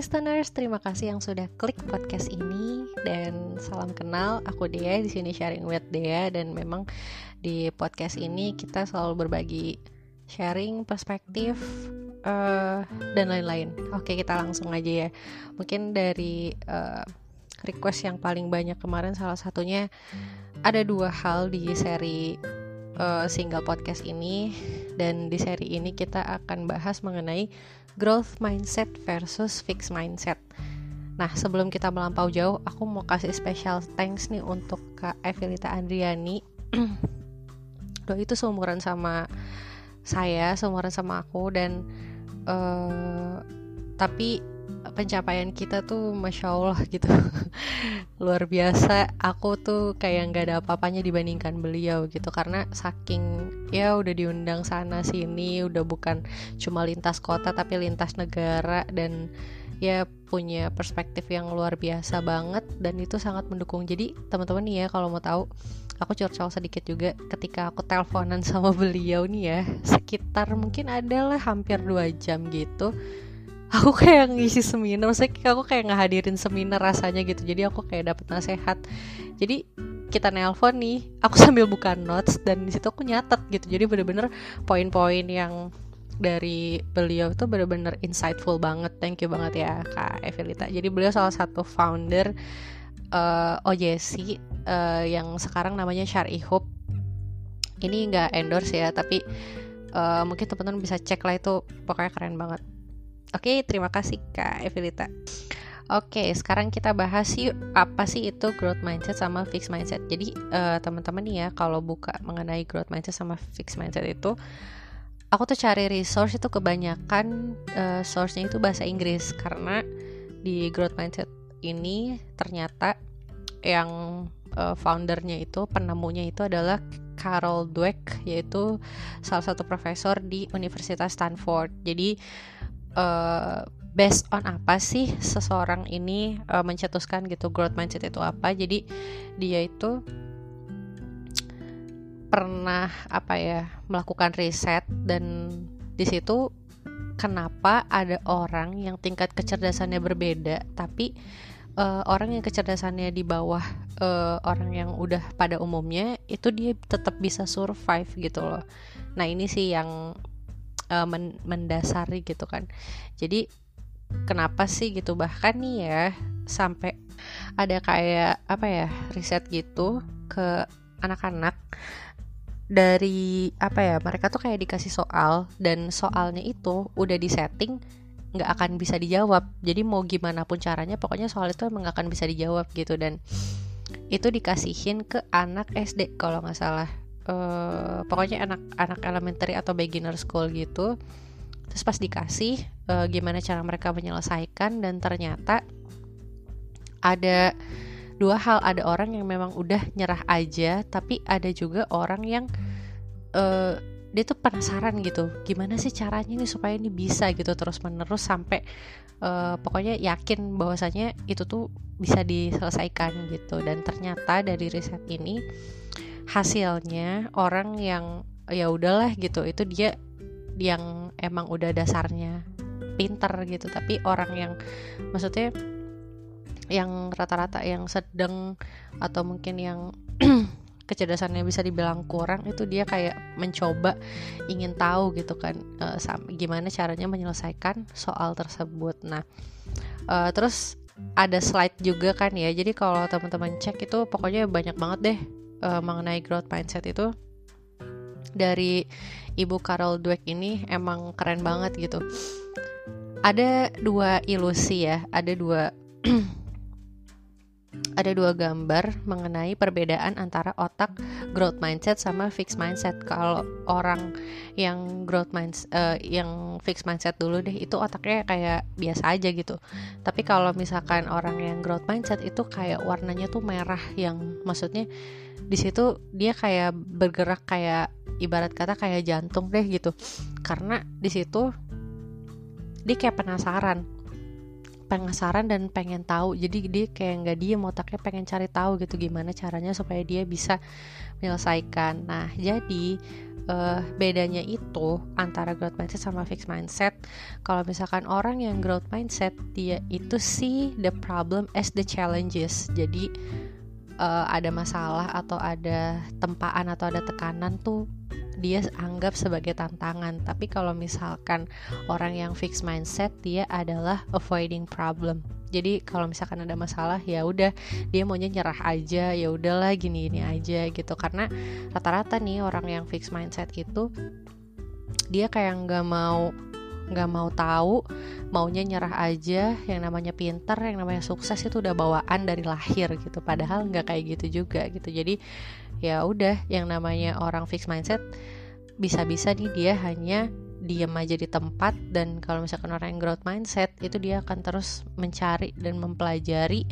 listeners, terima kasih yang sudah klik podcast ini dan salam kenal. Aku Dea di sini sharing with Dea dan memang di podcast ini kita selalu berbagi sharing perspektif uh, dan lain-lain. Oke, kita langsung aja ya. Mungkin dari uh, request yang paling banyak kemarin salah satunya ada dua hal di seri uh, single podcast ini dan di seri ini kita akan bahas mengenai growth mindset versus fixed mindset. Nah, sebelum kita melampau jauh, aku mau kasih special thanks nih untuk Kak Evelita Andriani. Doa itu seumuran sama saya, seumuran sama aku dan uh, tapi pencapaian kita tuh masya Allah gitu. Luar biasa. Aku tuh kayak nggak ada apa-apanya dibandingkan beliau gitu. Karena saking ya udah diundang sana sini udah bukan cuma lintas kota tapi lintas negara dan ya punya perspektif yang luar biasa banget dan itu sangat mendukung. Jadi teman-teman nih ya kalau mau tahu aku curcol sedikit juga ketika aku teleponan sama beliau nih ya. Sekitar mungkin adalah hampir dua jam gitu aku kayak ngisi seminar maksudnya aku kayak ngehadirin seminar rasanya gitu. Jadi aku kayak dapet nasihat jadi kita nelpon nih aku sambil buka notes dan di situ aku nyatet gitu. Jadi bener-bener poin-poin yang dari beliau tuh bener-bener insightful banget. Thank you banget ya kak Evelita. Jadi beliau salah satu founder uh, eh, OJC uh, eh, yang sekarang namanya Syari Hope ini nggak endorse ya tapi uh, mungkin teman-teman bisa cek lah itu. Pokoknya keren banget Oke, terima kasih Kak Evelita. Oke, sekarang kita bahas yuk apa sih itu growth mindset sama fixed mindset. Jadi uh, teman-teman nih ya kalau buka mengenai growth mindset sama fixed mindset itu, aku tuh cari resource itu kebanyakan uh, source-nya itu bahasa Inggris karena di growth mindset ini ternyata yang uh, foundernya itu penemunya itu adalah Carol Dweck yaitu salah satu profesor di Universitas Stanford. Jadi uh, based on apa sih seseorang ini uh, mencetuskan gitu growth mindset itu apa. Jadi dia itu pernah apa ya melakukan riset dan di situ kenapa ada orang yang tingkat kecerdasannya berbeda tapi uh, orang yang kecerdasannya di bawah uh, orang yang udah pada umumnya itu dia tetap bisa survive gitu loh. Nah ini sih yang uh, men mendasari gitu kan. Jadi kenapa sih gitu? Bahkan nih ya sampai ada kayak apa ya riset gitu ke anak-anak dari apa ya mereka tuh kayak dikasih soal dan soalnya itu udah disetting nggak akan bisa dijawab. Jadi mau gimana pun caranya pokoknya soal itu emang gak akan bisa dijawab gitu. Dan itu dikasihin ke anak SD kalau nggak salah uh, pokoknya anak-anak elementary atau beginner school gitu. Terus pas dikasih uh, gimana cara mereka menyelesaikan dan ternyata ada dua hal. Ada orang yang memang udah nyerah aja tapi ada juga orang yang uh, dia tuh penasaran gitu gimana sih caranya nih supaya ini bisa gitu terus menerus sampai uh, pokoknya yakin bahwasanya itu tuh bisa diselesaikan gitu. Dan ternyata dari riset ini hasilnya orang yang ya udahlah gitu. Itu dia yang emang udah dasarnya pinter gitu. Tapi orang yang maksudnya yang rata-rata yang sedang atau mungkin yang kecerdasannya bisa dibilang kurang itu dia kayak mencoba ingin tahu gitu kan uh, gimana caranya menyelesaikan soal tersebut. Nah uh, terus ada slide juga kan ya. Jadi kalau teman-teman cek itu pokoknya banyak banget deh uh, mengenai growth mindset itu dari Ibu Carol Dweck ini emang keren banget gitu. Ada dua ilusi ya, ada dua ada dua gambar mengenai perbedaan antara otak growth mindset sama fixed mindset. Kalau orang yang growth mindset, uh, yang fixed mindset dulu deh, itu otaknya kayak biasa aja gitu. Tapi kalau misalkan orang yang growth mindset itu kayak warnanya tuh merah, yang maksudnya di situ dia kayak bergerak kayak ibarat kata kayak jantung deh gitu. Karena di situ dia kayak penasaran penasaran dan pengen tahu. Jadi dia kayak nggak diem otaknya pengen cari tahu gitu gimana caranya supaya dia bisa menyelesaikan. Nah jadi uh, bedanya itu antara growth mindset sama fixed mindset. Kalau misalkan orang yang growth mindset dia itu sih the problem as the challenges. Jadi uh, ada masalah atau ada tempaan atau ada tekanan tuh dia anggap sebagai tantangan. Tapi kalau misalkan orang yang fixed mindset dia adalah avoiding problem. Jadi kalau misalkan ada masalah ya udah dia maunya nyerah aja ya udahlah gini gini aja gitu. Karena rata-rata nih orang yang fixed mindset itu dia kayak nggak mau nggak mau tahu maunya nyerah aja yang namanya pinter yang namanya sukses itu udah bawaan dari lahir gitu. Padahal nggak kayak gitu juga gitu. Jadi ya udah yang namanya orang fixed mindset bisa-bisa nih dia hanya diem aja di tempat dan kalau misalkan orang yang growth mindset itu dia akan terus mencari dan mempelajari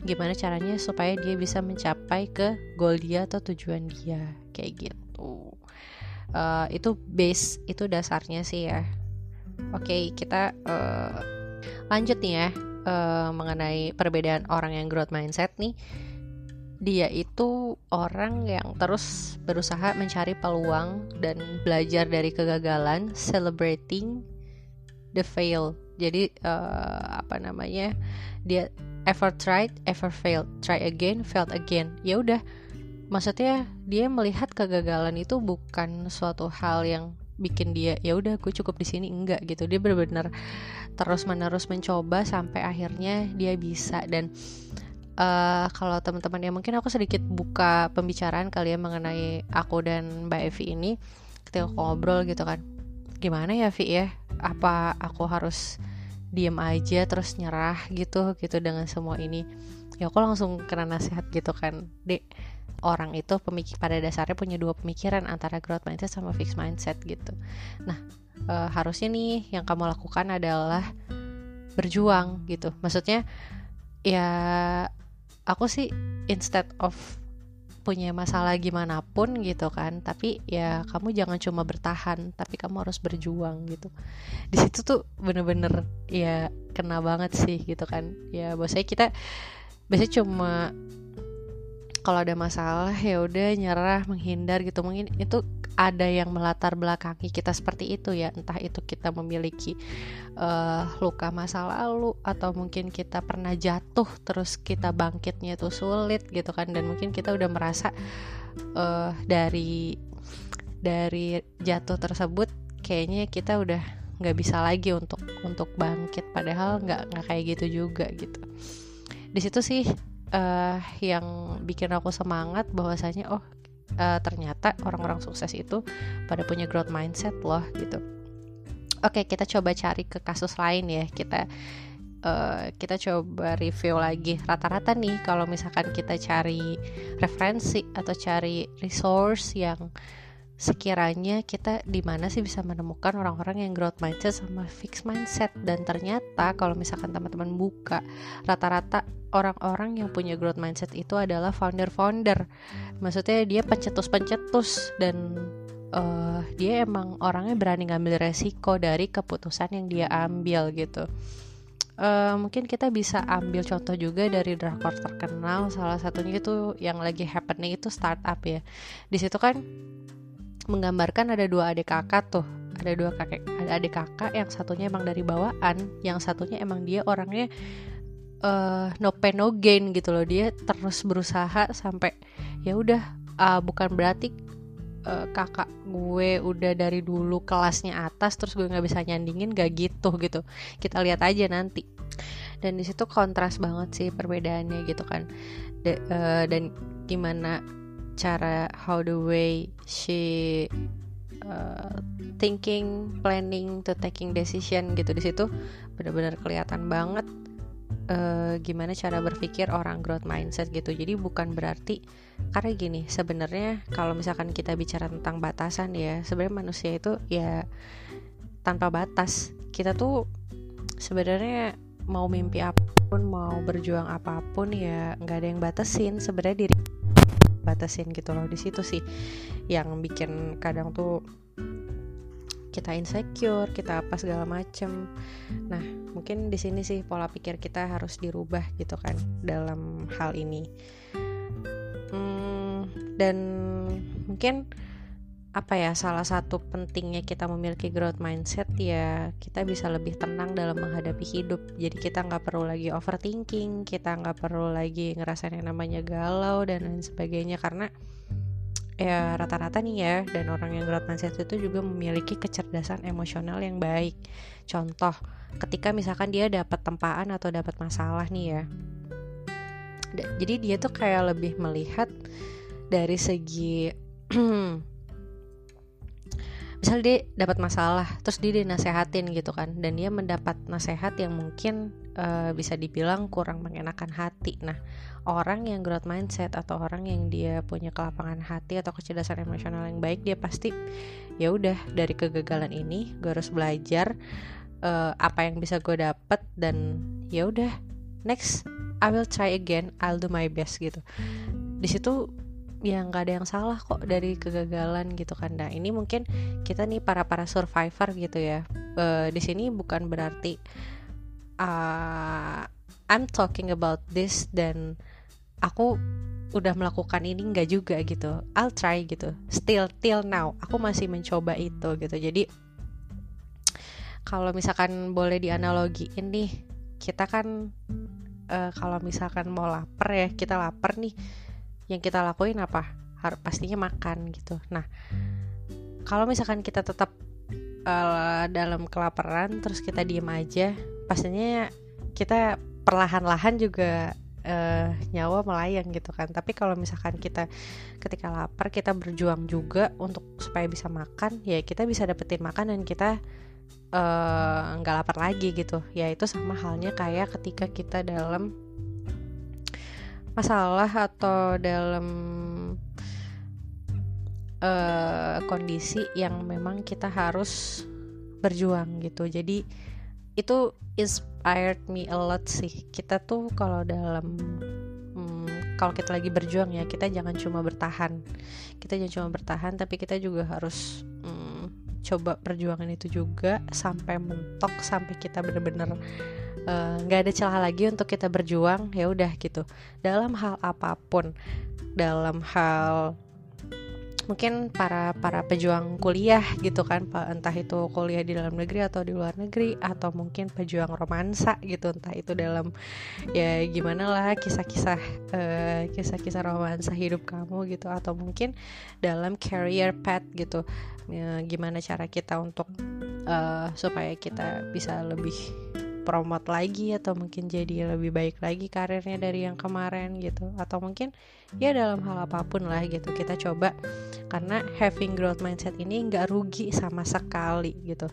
gimana caranya supaya dia bisa mencapai ke goal dia atau tujuan dia kayak gitu. Uh, itu base itu dasarnya sih ya oke okay, kita uh, lanjut nih ya uh, mengenai perbedaan orang yang growth mindset nih dia itu orang yang terus berusaha mencari peluang dan belajar dari kegagalan, celebrating the fail. Jadi uh, apa namanya? Dia ever tried, ever failed, try again, failed again. Ya udah, maksudnya dia melihat kegagalan itu bukan suatu hal yang bikin dia ya udah gue cukup di sini. Enggak gitu. Dia benar-benar terus menerus mencoba sampai akhirnya dia bisa. Dan uh, kalau teman-teman ya mungkin aku sedikit buka pembicaraan kali ya mengenai aku dan Mbak Evi ini ketika ngobrol gitu kan gimana ya Vi ya? Apa aku harus diem aja terus nyerah gitu gitu dengan semua ini? Ya aku langsung kena nasihat gitu kan dek orang itu pemikir pada dasarnya punya dua pemikiran antara growth mindset sama fixed mindset gitu. Nah e, harusnya nih yang kamu lakukan adalah berjuang gitu. Maksudnya ya aku sih instead of punya masalah gimana pun gitu kan tapi ya kamu jangan cuma bertahan tapi kamu harus berjuang gitu. Di situ tuh bener-bener ya kena banget sih gitu kan. Ya biasanya kita biasanya cuma kalau ada masalah ya udah nyerah menghindar gitu. Mungkin itu ada yang melatar belakangi kita seperti itu ya. Entah itu kita memiliki uh, luka masa lalu atau mungkin kita pernah jatuh terus kita bangkitnya itu sulit gitu kan. Dan mungkin kita udah merasa uh, dari dari jatuh tersebut kayaknya kita udah nggak bisa lagi untuk untuk bangkit. Padahal nggak nggak kayak gitu juga gitu. Di situ sih uh, yang bikin aku semangat bahwasanya oh uh, ternyata orang-orang sukses itu pada punya growth mindset loh gitu. Oke kita coba cari ke kasus lain ya. Kita uh, kita coba review lagi. Rata-rata nih kalau misalkan kita cari referensi atau cari resource yang sekiranya kita di mana sih bisa menemukan orang-orang yang growth mindset sama fixed mindset? Dan ternyata kalau misalkan teman-teman buka rata-rata orang-orang yang punya growth mindset itu adalah founder-founder. Maksudnya dia pencetus-pencetus dan uh, dia emang orangnya berani ngambil resiko dari keputusan yang dia ambil gitu. Uh, mungkin kita bisa ambil contoh juga dari drakor terkenal. Salah satunya itu yang lagi happening itu startup ya. Di situ kan menggambarkan ada dua adik kakak tuh. Ada dua kakek ada adik kakak yang satunya emang dari bawaan yang satunya emang dia orangnya uh, no pain no gain gitu loh. Dia terus berusaha sampai ya udah uh, bukan berarti uh, kakak gue udah dari dulu kelasnya atas terus gue nggak bisa nyandingin gak gitu gitu. Kita lihat aja nanti. Dan di situ kontras banget sih perbedaannya gitu kan. De, uh, dan gimana cara how the way she uh, thinking, planning, to taking decision gitu di situ benar-benar kelihatan banget uh, gimana cara berpikir orang growth mindset gitu. Jadi bukan berarti karena gini sebenarnya kalau misalkan kita bicara tentang batasan ya sebenarnya manusia itu ya tanpa batas. Kita tuh sebenarnya mau mimpi apa pun, mau berjuang apa pun ya nggak ada yang batasin sebenarnya diri batasin gitu loh di situ sih yang bikin kadang tuh kita insecure, kita apa segala macem. Nah, mungkin di sini sih pola pikir kita harus dirubah gitu kan dalam hal ini. Hmm, dan mungkin apa ya salah satu pentingnya kita memiliki growth mindset ya kita bisa lebih tenang dalam menghadapi hidup. Jadi kita nggak perlu lagi overthinking kita nggak perlu lagi ngerasain yang namanya galau dan lain sebagainya. Karena ya rata-rata nih ya dan orang yang growth mindset itu juga memiliki kecerdasan emosional yang baik. Contoh ketika misalkan dia dapat tempaan atau dapat masalah nih ya jadi dia tuh kayak lebih melihat dari segi misal dia dapat masalah terus dia dinasehatin gitu kan dan dia mendapat nasihat yang mungkin uh, bisa dibilang kurang mengenakan hati. Nah orang yang growth mindset atau orang yang dia punya kelapangan hati atau kecerdasan emosional yang baik dia pasti ya udah dari kegagalan ini gue harus belajar uh, apa yang bisa gue dapet dan ya udah next I will try again I'll do my best gitu. Di situ ya nggak ada yang salah kok dari kegagalan gitu kan. Nah ini mungkin kita nih para para survivor gitu ya. Uh, di sini bukan berarti uh, I'm talking about this dan aku udah melakukan ini nggak juga gitu. I'll try gitu. Still till now aku masih mencoba itu gitu. Jadi kalau misalkan boleh dianalogiin nih kita kan uh, kalau misalkan mau lapar ya kita lapar nih yang kita lakuin apa? Pastinya makan gitu. Nah kalau misalkan kita tetap uh, dalam kelaparan terus kita diem aja pastinya kita perlahan-lahan juga uh, nyawa melayang gitu kan. Tapi kalau misalkan kita ketika lapar kita berjuang juga untuk supaya bisa makan ya kita bisa dapetin makan dan kita nggak uh, lapar lagi gitu. Ya itu sama halnya kayak ketika kita dalam masalah atau dalam uh, kondisi yang memang kita harus berjuang gitu. Jadi itu inspired me a lot sih. Kita tuh kalau dalam hmm, kalau kita lagi berjuang ya kita jangan cuma bertahan. Kita jangan cuma bertahan tapi kita juga harus hmm, coba perjuangan itu juga sampai mentok sampai kita bener-bener nggak uh, ada celah lagi untuk kita berjuang ya udah gitu. Dalam hal apa pun dalam hal mungkin para para pejuang kuliah gitu kan entah itu kuliah di dalam negeri atau di luar negeri atau mungkin pejuang romansa gitu entah itu dalam ya gimana lah kisah-kisah uh, kisah-kisah romansa hidup kamu gitu atau mungkin dalam career path gitu. Ya, gimana cara kita untuk uh, supaya kita bisa lebih promote lagi atau mungkin jadi lebih baik lagi karirnya dari yang kemarin gitu. Atau mungkin ya dalam hal apa pun lah gitu kita coba. Karena having growth mindset ini nggak rugi sama sekali gitu.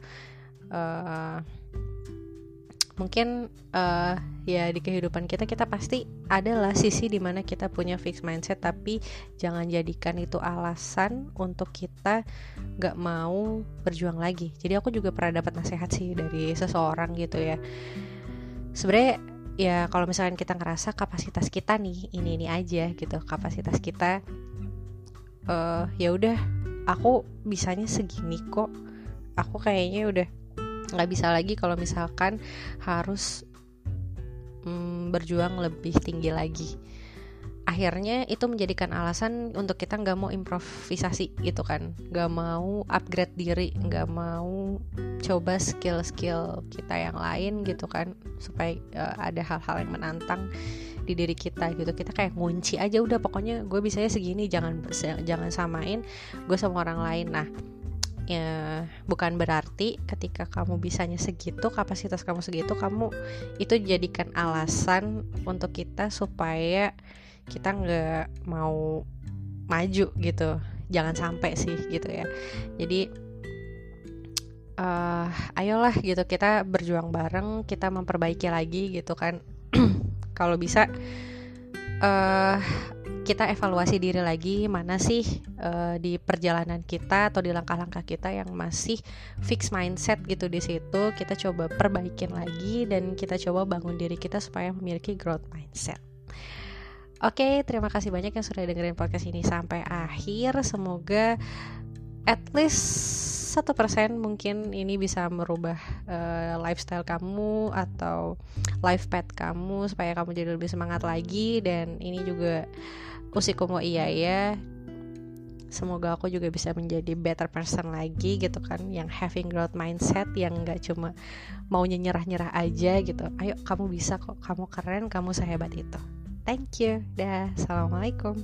Uh, mungkin uh, ya di kehidupan kita kita pasti adalah sisi di mana kita punya fixed mindset tapi jangan jadikan itu alasan untuk kita nggak mau berjuang lagi. Jadi aku juga pernah dapat nasihat sih dari seseorang gitu ya. Sebenarnya ya kalau misalkan kita ngerasa kapasitas kita nih ini ini aja gitu kapasitas kita uh, ya udah aku bisanya segini kok. Aku kayaknya udah nggak bisa lagi kalau misalkan harus mm, berjuang lebih tinggi lagi. Akhirnya itu menjadikan alasan untuk kita nggak mau improvisasi gitu kan. Nggak mau upgrade diri nggak mau coba skill-skill kita yang lain gitu kan. Supaya uh, ada hal-hal yang menantang di diri kita gitu. Kita kayak ngunci aja udah pokoknya gue bisanya segini jangan jangan samain gue sama orang lain. Nah ya bukan berarti ketika kamu bisanya segitu kapasitas kamu segitu kamu itu jadikan alasan untuk kita supaya kita nggak mau maju gitu. Jangan sampai sih gitu ya. Jadi uh, ayolah gitu kita berjuang bareng kita memperbaiki lagi gitu kan. Kalau bisa uh, kita evaluasi diri lagi mana sih uh, di perjalanan kita atau di langkah-langkah kita yang masih fix mindset gitu di situ kita coba perbaikin lagi dan kita coba bangun diri kita supaya memiliki growth mindset. Oke, terima kasih banyak yang sudah dengerin podcast ini sampai akhir. Semoga at least satu persen mungkin ini bisa merubah uh, lifestyle kamu atau life path kamu supaya kamu jadi lebih semangat lagi dan ini juga Usikomo iya ya semoga aku juga bisa menjadi better person lagi gitu kan. Yang having growth mindset yang nggak cuma mau nyerah-nyerah aja gitu. Ayo kamu bisa kok. Kamu keren kamu sehebat itu. Thank you. Dah. Assalamualaikum